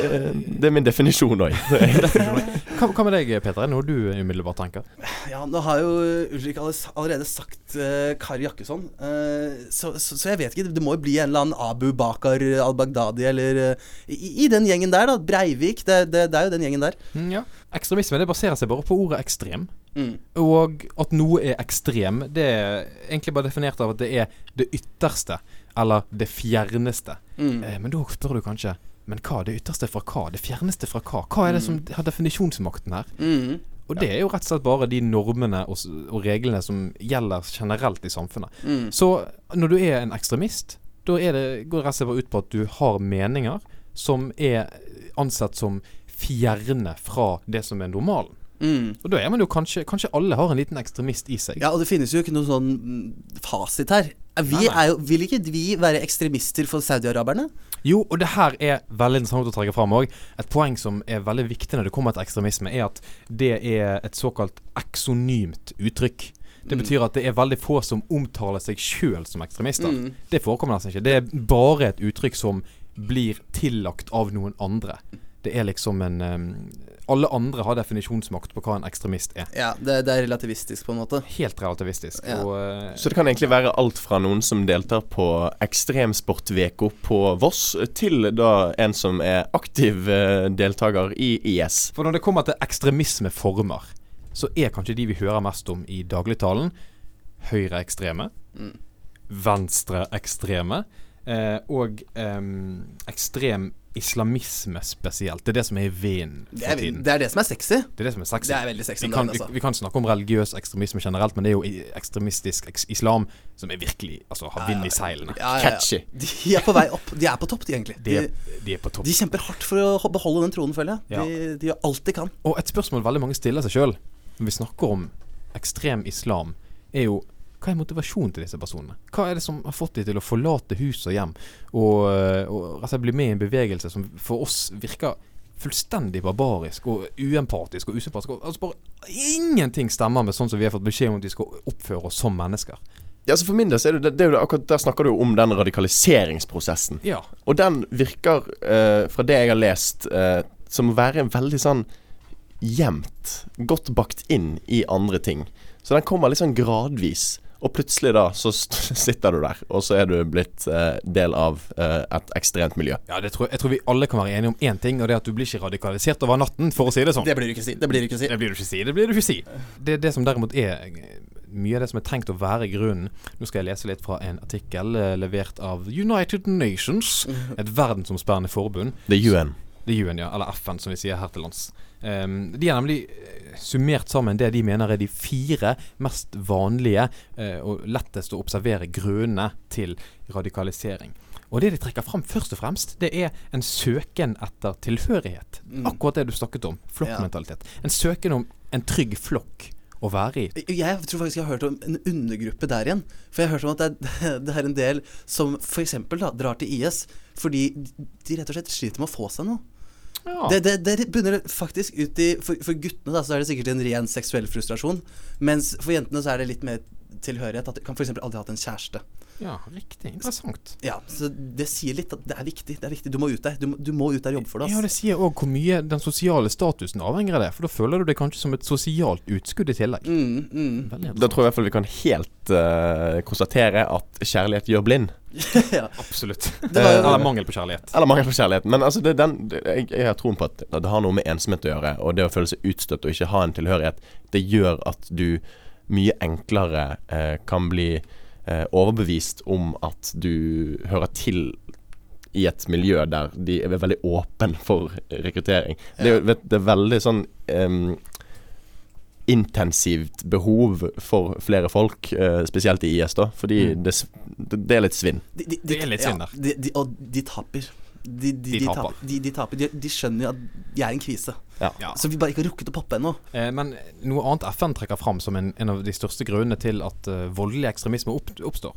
det er min definisjon òg. Hva, hva med deg, Peter? Er det noe du umiddelbart tenker? Ja, nå har jo Ulrik allerede sagt uh, Kari Jakkesson. uh, så, så, så jeg vet ikke. Det må jo bli en eller annen Abu Bakar al-Baghdadi eller uh, i, I den gjengen der, da. Breivik. Det, det, det er jo den gjengen der. Mm, ja. Ekstremisme det baserer seg bare på ordet ekstrem. Mm. Og at noe er ekstrem, det er egentlig bare definert av at det er det ytterste. Eller det fjerneste. Mm. Eh, men da spør du kanskje Men hva? Det ytterste fra hva? Det fjerneste fra hva? Hva er det som har definisjonsmakten her? Mm. Og det er jo rett og slett bare de normene og, og reglene som gjelder generelt i samfunnet. Mm. Så når du er en ekstremist, da er det, går det rett og slett ut på at du har meninger som er ansett som fjerne fra det som er normalen. Mm. Og da er man jo kanskje Kanskje alle har en liten ekstremist i seg. Ja, og det finnes jo ikke noen sånn mm, fasit her. Vi er jo, vil ikke vi være ekstremister for saudiaraberne? Jo, og det her er veldig interessant å trekke fram òg. Et poeng som er veldig viktig når det kommer til ekstremisme, er at det er et såkalt eksonymt uttrykk. Det Mm. betyr at det er veldig få som omtaler seg sjøl som ekstremister. Mm. Det forekommer nesten ikke. Det er bare et uttrykk som blir tillagt av noen andre. Det er liksom en em, Alle andre har definisjonsmakt på hva en ekstremist er. Ja, det, det er relativistisk på en måte. Helt relativistisk. Ja. Og, uh, Så det kan egentlig være alt fra noen som deltar på Ekstremsportveko på Voss, til da en som er aktiv uh, deltaker i IS. For når det kommer til ekstremismeformer, så er kanskje de vi hører mest om i dagligtalen, høyreekstreme, Mm. venstreekstreme eh, og eh, ekstrem islamisme spesielt. Det er det som er i vinden Det er, tiden. det er det som er sexy. Det er det som er sexy. Det er veldig sexy. vi, kan, vi, altså. vi kan snakke om religiøs ekstremisme generelt, men det er jo ekstremistisk eks islam som er virkelig Altså har vind i seilene. Ja, ja, ja. Catchy. De er på vei opp. De er på topp, de, egentlig. De De, de er på topp. de kjemper hardt for å beholde den tronen, føler jeg. De, de gjør alt de kan. Og et spørsmål veldig mange stiller seg sjøl når vi snakker om ekstrem islam, er jo hva er motivasjonen til disse personene? Hva er det som har fått dem til å forlate hus og hjem og, øh, og slett bli med i en bevegelse som for oss virker fullstendig barbarisk og uempatisk og usympatisk? Og, altså bare ingenting stemmer med sånn som vi har fått beskjed om at vi skal oppføre oss som mennesker. Ja, altså For min del så er det, det det, akkurat der snakker du jo om den radikaliseringsprosessen. Ja. Og den virker, eh, fra det jeg har lest, eh, som å være en veldig sånn gjemt, godt bakt inn i andre ting. Så den kommer litt sånn gradvis. Og plutselig da så sitter du der, og så er du blitt eh, del av eh, et ekstremt miljø. Ja, det tror, jeg tror vi alle kan være enige om én ting, og det er at du blir ikke radikalisert over natten, for å si det sånn. Det blir du ikke si. Det blir du ikke si. Det blir du ikke si. Det blir du ikke si. Det er det som derimot er mye av det som er tenkt å være grunnen. Nå skal jeg lese litt fra en artikkel eh, levert av United Nations, et verdensomspennende forbund. Det er UN. Det er UN, ja. Eller FN, som vi sier her til lands. Ehm, de har nemlig eh, summert sammen det de mener er de fire mest vanlige uh, og lettest å observere grunnene til radikalisering. Og det de trekker fram først og fremst, det er en søken etter tilhørighet. Mm. Akkurat det du snakket om. Flokkmentalitet. En søken om en trygg flokk å være i. Jeg tror faktisk jeg har hørt om en undergruppe der igjen. For jeg har hørt om at det er, det er en del som f.eks. drar til IS fordi de rett og slett sliter med å få seg noe. Ja. Det, det, det bunner faktisk ut i For, for guttene da så er det sikkert en ren seksuell frustrasjon. Mens for jentene så er det litt mer tilhørighet. At de kan f.eks. aldri hatt en kjæreste. Ja, riktig. Interessant. Ja, Så det sier litt at det er viktig. Det er viktig. Du må ut der. Du, må- du må ut der og jobbe for det. Ja, det sier òg hvor mye den sosiale statusen avhenger av det. For da føler du det kanskje som et sosialt utskudd i tillegg. Mm, mm. Da tror jeg i hvert fall vi kan helt uh, konstatere at kjærlighet gjør blind. ja. Absolutt. Var Eller mangel på kjærlighet. Eller mangel på kjærlighet. Men altså, det den, det, jeg, jeg har troen på at det har noe med ensomhet å gjøre. Og det å føle seg utstøtt og ikke ha en tilhørighet, det gjør at du mye enklere uh, kan bli overbevist om at du hører til i et miljø der de er veldig åpen for rekruttering. Det er, vet, det er veldig sånn um, intensivt behov for flere folk, uh, spesielt i IS, da. Fordi Mm. det, det, det er litt svinn. De, de, Det er litt svinn der. de, de, og de taper. De, de, De de, taper. taper. De, de, taper. De, de skjønner jo at de er i en kvise. Ja. Så vi bare ikke har rukket å poppe ennå. Eh, Men noe annet FN trekker fram som en, en av de største grunnene til at uh, voldelig ekstremisme opp, oppstår.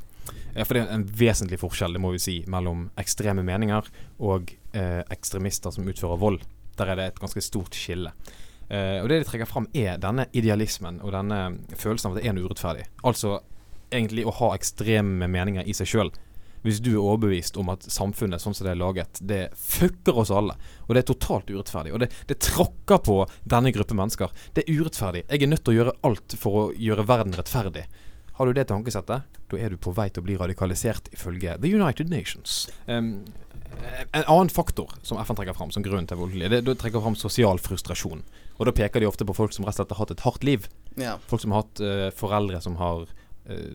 Eh, for det er en vesentlig forskjell, det må vi si, mellom ekstreme meninger og eh, ekstremister som utfører vold. Der er det et ganske stort skille. Eh, og det de trekker fram, er denne idealismen og denne følelsen av at det er noe urettferdig. Altså egentlig å ha ekstreme meninger i seg sjøl. Hvis du er overbevist om at samfunnet sånn som det er laget, det fucker oss alle. Og det er totalt urettferdig. Og det, det tråkker på denne gruppe mennesker. Det er urettferdig. Jeg er nødt til å gjøre alt for å gjøre verden rettferdig. Har du det tankesettet, da er du på vei til å bli radikalisert ifølge The United Nations. Um, en annen faktor som FN trekker fram som grunn til voldelig, det, det trekker fram sosial frustrasjon. Og da peker de ofte på folk som rett og slett har hatt et hardt liv. Ja. Folk som har hatt uh, foreldre som har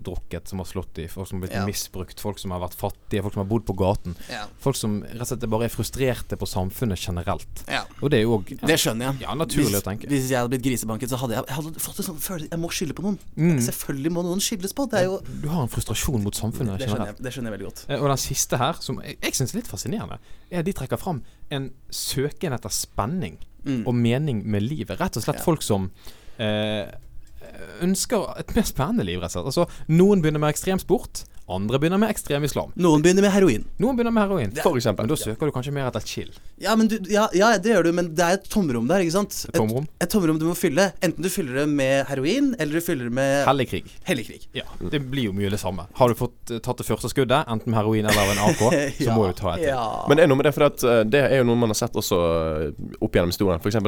drukket, som har slått dem, folk som har blitt Ja. misbrukt, folk som har vært fattige, folk som har bodd på gaten. Ja. Folk som rett og slett bare er frustrerte på samfunnet generelt. ja. Og det er jo òg Det skjønner jeg. Ja, naturlig hvis, å tenke. Hvis jeg hadde blitt grisebanket, så hadde jeg, jeg hadde fått en sånn følelse Jeg må skylde på noen. Mm. Selvfølgelig må noen skyldes på. Det er jo Du har en frustrasjon mot samfunnet Det det generelt. jeg, det skjønner jeg veldig godt. Eh, Og den siste her, som jeg, jeg syns er litt fascinerende, er at de trekker fram en søken etter spenning Mm. og mening med livet. Rett og slett Ja. folk som eh, ønsker et mer spennende liv. Altså, noen begynner med ekstremsport, andre begynner med ekstrem islam. Noen begynner med heroin. Noen begynner med heroin. For eksempel. Men da søker du kanskje mer etter chill. Ja, men du, ja, ja, det gjør du, men det er et tomrom der, ikke sant? Et tomrom? Et, et tomrom du må fylle. Enten du fyller det med heroin, eller du fyller det med Hellig krig. hellig krig. Ja, det blir jo mye det samme. Har du fått eh, tatt det første skuddet, enten med heroin eller en AK, så må du ta et til. Ja. Men det er noe med det, for at, eh, det er jo noe man har sett også eh, opp gjennom historien. F.eks.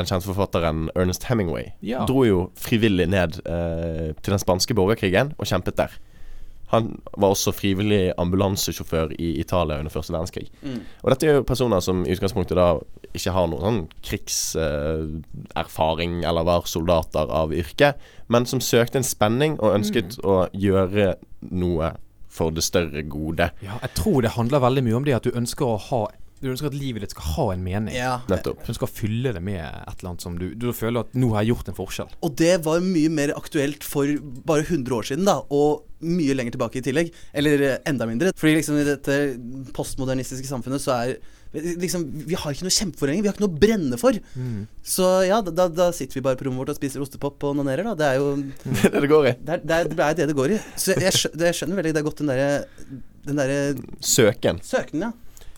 Den kjente forfatteren Ernest Hemingway Ja. dro jo frivillig ned eh, til den spanske borgerkrigen og kjempet der. Han var også frivillig ambulansesjåfør i Italia under første verdenskrig. Mm. Og dette er jo personer som i utgangspunktet da ikke har noen sånn krigserfaring eller var soldater av yrke, men som søkte en spenning og ønsket å gjøre noe for det større gode. Ja, jeg tror det handler veldig mye om det at du ønsker å ha Du ønsker at livet ditt skal ha en mening. ja. Nettopp. Du skal fylle det med et eller annet som du Du føler at nå har jeg gjort en forskjell. Og det var mye mer aktuelt for bare 100 år siden, da. Og mye lenger tilbake i tillegg. Eller eh, enda mindre. Fordi liksom i dette postmodernistiske samfunnet så er liksom Vi har ikke noe å kjempe for lenger. Vi har ikke noe å brenne for. Så ja, da, da, da sitter vi bare på rommet vårt og spiser ostepop og onanerer, da. Det er jo Det er det det går i. Det er det, er, det, er det det går i. Så jeg, jeg skjønner veldig det er godt den derre Den derre Søken. Søken, ja.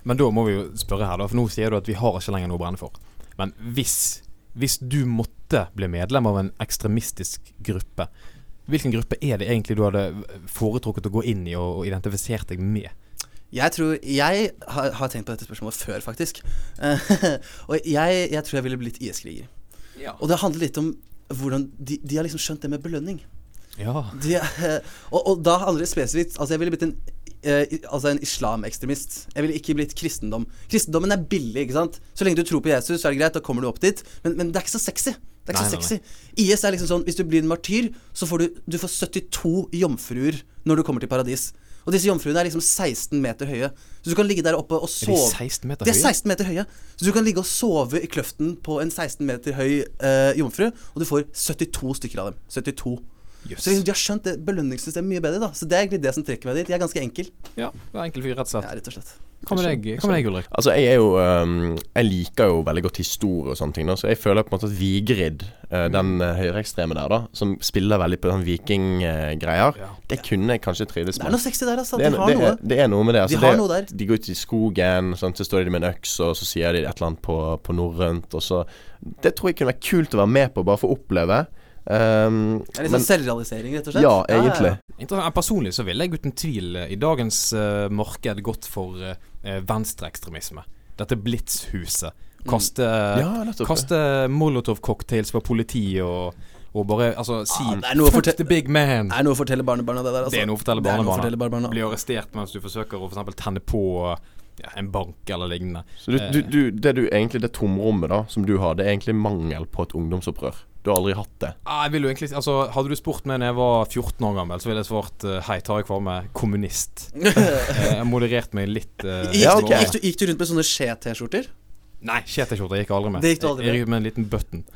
Men da må vi jo spørre her, da, for nå sier du at vi har ikke lenger noe å brenne for. Men hvis, hvis du måtte bli medlem av en ekstremistisk gruppe, hvilken gruppe er det egentlig du hadde foretrukket å gå inn i og, og identifisert deg med? Jeg tror Jeg har, har tenkt på dette spørsmålet før, faktisk. Eh, og jeg, jeg tror jeg ville blitt IS-kriger. Og det handler litt om hvordan de, de har liksom skjønt det med belønning. Ja. De, og, og da handler det spesifikt Altså, jeg ville blitt en eh, Altså en islamekstremist. Jeg ville ikke blitt kristendom. Kristendommen er billig, ikke sant. Så lenge du tror på Jesus, så er det greit, da kommer du opp dit. Men, men det er ikke så sexy. Det er ikke Nei, så nei, nei. IS er liksom sånn Hvis du blir en martyr, så får du Du får 72 jomfruer når du kommer til paradis. Og disse jomfruene er liksom 16 meter høye. Så du kan ligge der oppe og Er de sove 16 meter de er 16 meter høye. Så du kan ligge og sove i kløften på en 16 meter høy eh, jomfru, og du får 72 stykker av dem. 72. Jøss. Så de har skjønt det belønningssystemet mye bedre, da. Så det er egentlig det som trekker meg dit. Jeg er ganske enkel. Ja, du er enkel fyr, rett og Ja, slett. rett og slett. Hva med deg, med Ulrik? Altså, jeg er jo um, Jeg liker jo veldig godt historie og sånne ting, da, så jeg føler på en måte at Vigrid, uh, den uh, høyreekstreme der, da, som spiller veldig på sånn vikinggreier, Ja. det kunne jeg kanskje trivdes Det er noe sexy der, altså. Det De er, har det, noe. er, det er noe med det. Altså, De har det, noe der. De går ut i skogen, sånn, så står de med en øks, og så sier de et eller annet på, på norrønt. Og så Det tror jeg kunne vært kult å være med på, bare for å oppleve. Um, Det er litt sånn selvrealisering, rett og slett. ja, egentlig. Interessant. Personlig så ville jeg uten tvil eh, i dagens uh, marked gått for uh, venstreekstremisme. Dette Blitzhuset. Kaste, Ja, kaste Molotov-cocktails på politiet og, og bare altså, si ah, det er noe Fuck the big man! Det er noe å fortelle barnebarna, det der. Altså. Det er noe å fortelle barnebarna. barnebarna. Bli arrestert mens du forsøker å for eksempel tenne på ja, en bank eller lignende. Så du, du, du, det du egentlig Det tomrommet da som du har, det er egentlig mangel på et ungdomsopprør. Du har aldri hatt det. Ah, jeg vil jo egentlig Altså Hadde du spurt meg da jeg var 14 år gammel, så ville jeg svart eh, Hei, tar jeg for meg kommunist. Eh, Jeg modererte meg litt. Uh, Ja, du, gikk, du, gikk du rundt med sånne skje-T-skjorter? Nei, skje-T-skjorter gikk jeg aldri med. Det gikk du aldri med. Jeg gikk med en liten button.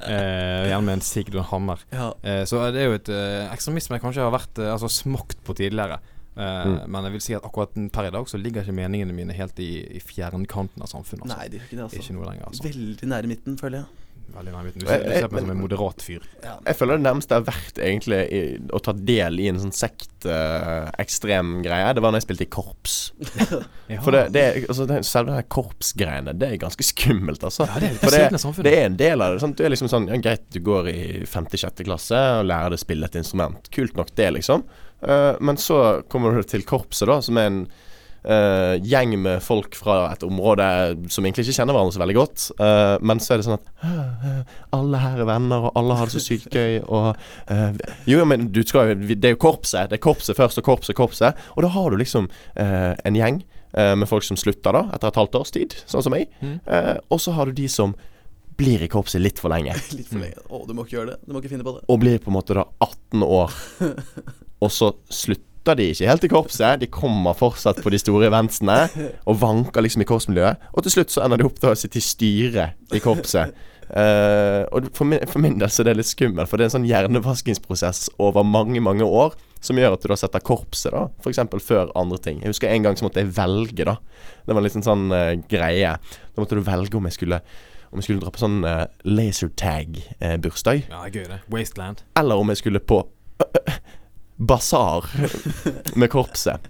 Eh, gjerne med en sigd og en hammer. Ja. Eh, så det er jo et eh, ekstremisme jeg kanskje har vært eh, altså smakt på tidligere. Eh, Mm. Men jeg vil si at akkurat per i dag så ligger ikke meningene mine helt i, i fjernkanten av samfunnet. Altså. Nei, det gjør ikke det, altså. Ikke noe lenger, altså. Veldig nære midten, føler jeg. Veldig nærme. Du ser, du ser på meg som en moderat fyr. Ja. Jeg føler det nærmeste jeg har vært egentlig i, å ta del i en sånn sekt-ekstrem greie, det var når jeg spilte i korps. For det, det, altså, det, selve den korpsgreiene, det er ganske skummelt, altså. Ja, det er det, det er en del av det. Sant? Du er liksom sånn ja, Greit, du går i 5.-6. klasse og lærer deg å spille et instrument. Kult nok, det, liksom. Uh, men så kommer du til korpset, da, som er en eh, gjeng med folk fra et område som egentlig ikke kjenner hverandre så veldig godt. Uh, men så er det sånn at «Hæ, hæ, alle her er venner, og alle har det så sykt gøy. Og eh, Jo, men du skal jo Det er jo korpset. Det er korpset først, og korpset, korpset. Og da har du liksom en gjeng med folk som slutter da, etter et halvt års tid, sånn som meg. Mm. Og så har du de som blir i korpset litt for lenge, Litt for lenge. Å, du må ikke gjøre det. Du må ikke finne på det. og blir på en måte da 18 år. Og så slutter de ikke helt i korpset. De kommer fortsatt på de store eventsene og vanker liksom i korpsmiljøet. Og til slutt så ender de opp til å sitte i styret i korpset. Uh, og for min, for min del så er det litt skummelt, for det er en sånn hjernevaskingsprosess over mange, mange år som gjør at du da setter korpset, da, f.eks. før andre ting. Jeg husker en gang så måtte jeg velge, da. Det var en liten sånn uh, greie. Da måtte du velge om jeg skulle om jeg skulle dra på sånn uh, lasertag-bursdag, Ja, gøy det. Wasteland. eller om jeg skulle på basar med korpset.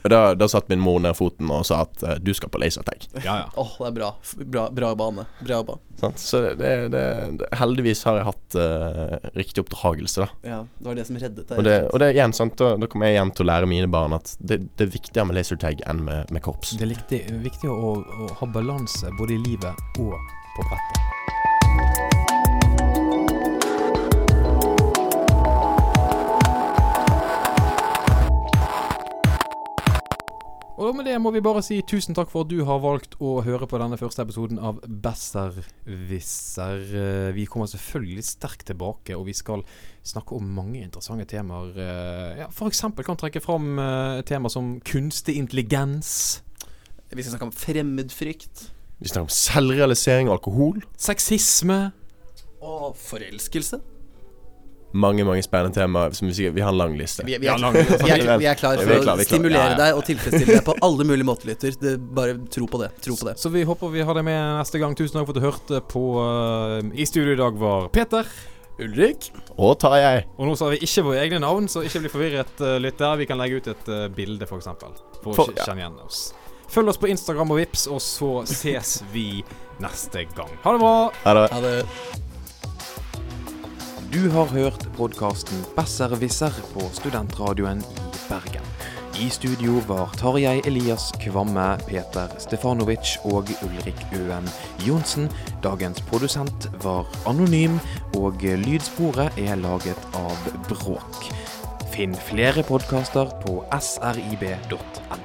Og da, da satt min mor ned foten og sa at eh, du skal på lasertag. Ja, ja. Åh, det er bra. F- Bra, bra bane. Bra bane. Sant? Så det, det, det, heldigvis har jeg hatt eh, riktig oppdragelse, da. Ja, det var det som reddet deg. Og det, og det er igjen sant, da, da kommer jeg igjen til å lære mine barn at det, det er viktigere med lasertag enn med, med korps. Det er viktig, viktig å, å ha balanse både i livet og på brettet. Og med det må vi bare si tusen takk for at du har valgt å høre på denne første episoden av Besserwisser. Eh, Vi kommer selvfølgelig sterkt tilbake, og vi skal snakke om mange interessante temaer. Eh, Ja, eksempel kan trekke fram eh, temaer som kunstig intelligens. Vi skal snakke om fremmedfrykt. Vi snakker om selvrealisering og alkohol. Sexisme. Og forelskelse. Mange mange spennende temaer. Som vi, sier, vi har en lang liste. Vi, vi, er, lang- vi, er, vi er klar for er klar, å er klar. stimulere Ja, ja. deg og tilfredsstille deg på alle mulige måter, lytter. Bare tro på det. Tro på det. Så vi håper vi har deg med neste gang. Tusen takk for at du hørte på. eh, I studio i dag var Peter. Ulrik. Og tar jeg. Og nå sa vi ikke våre egne navn, så ikke bli forvirret, uh, lytter. Vi kan legge ut et uh, bilde, f.eks. For For- å kjenne igjen oss. Følg oss på Instagram og Vips, og så ses vi neste gang. Ha det bra! Ha det. Ha det. Du har hørt podkasten Besserwisser på Studentradioen i Bergen. I studio var Tarjei Elias Kvamme, Peter Stefanovic og Ulrik Øen Johnsen. Dagens produsent var anonym, og lydsporet er laget av Bråk. Finn flere podkaster på srib.no.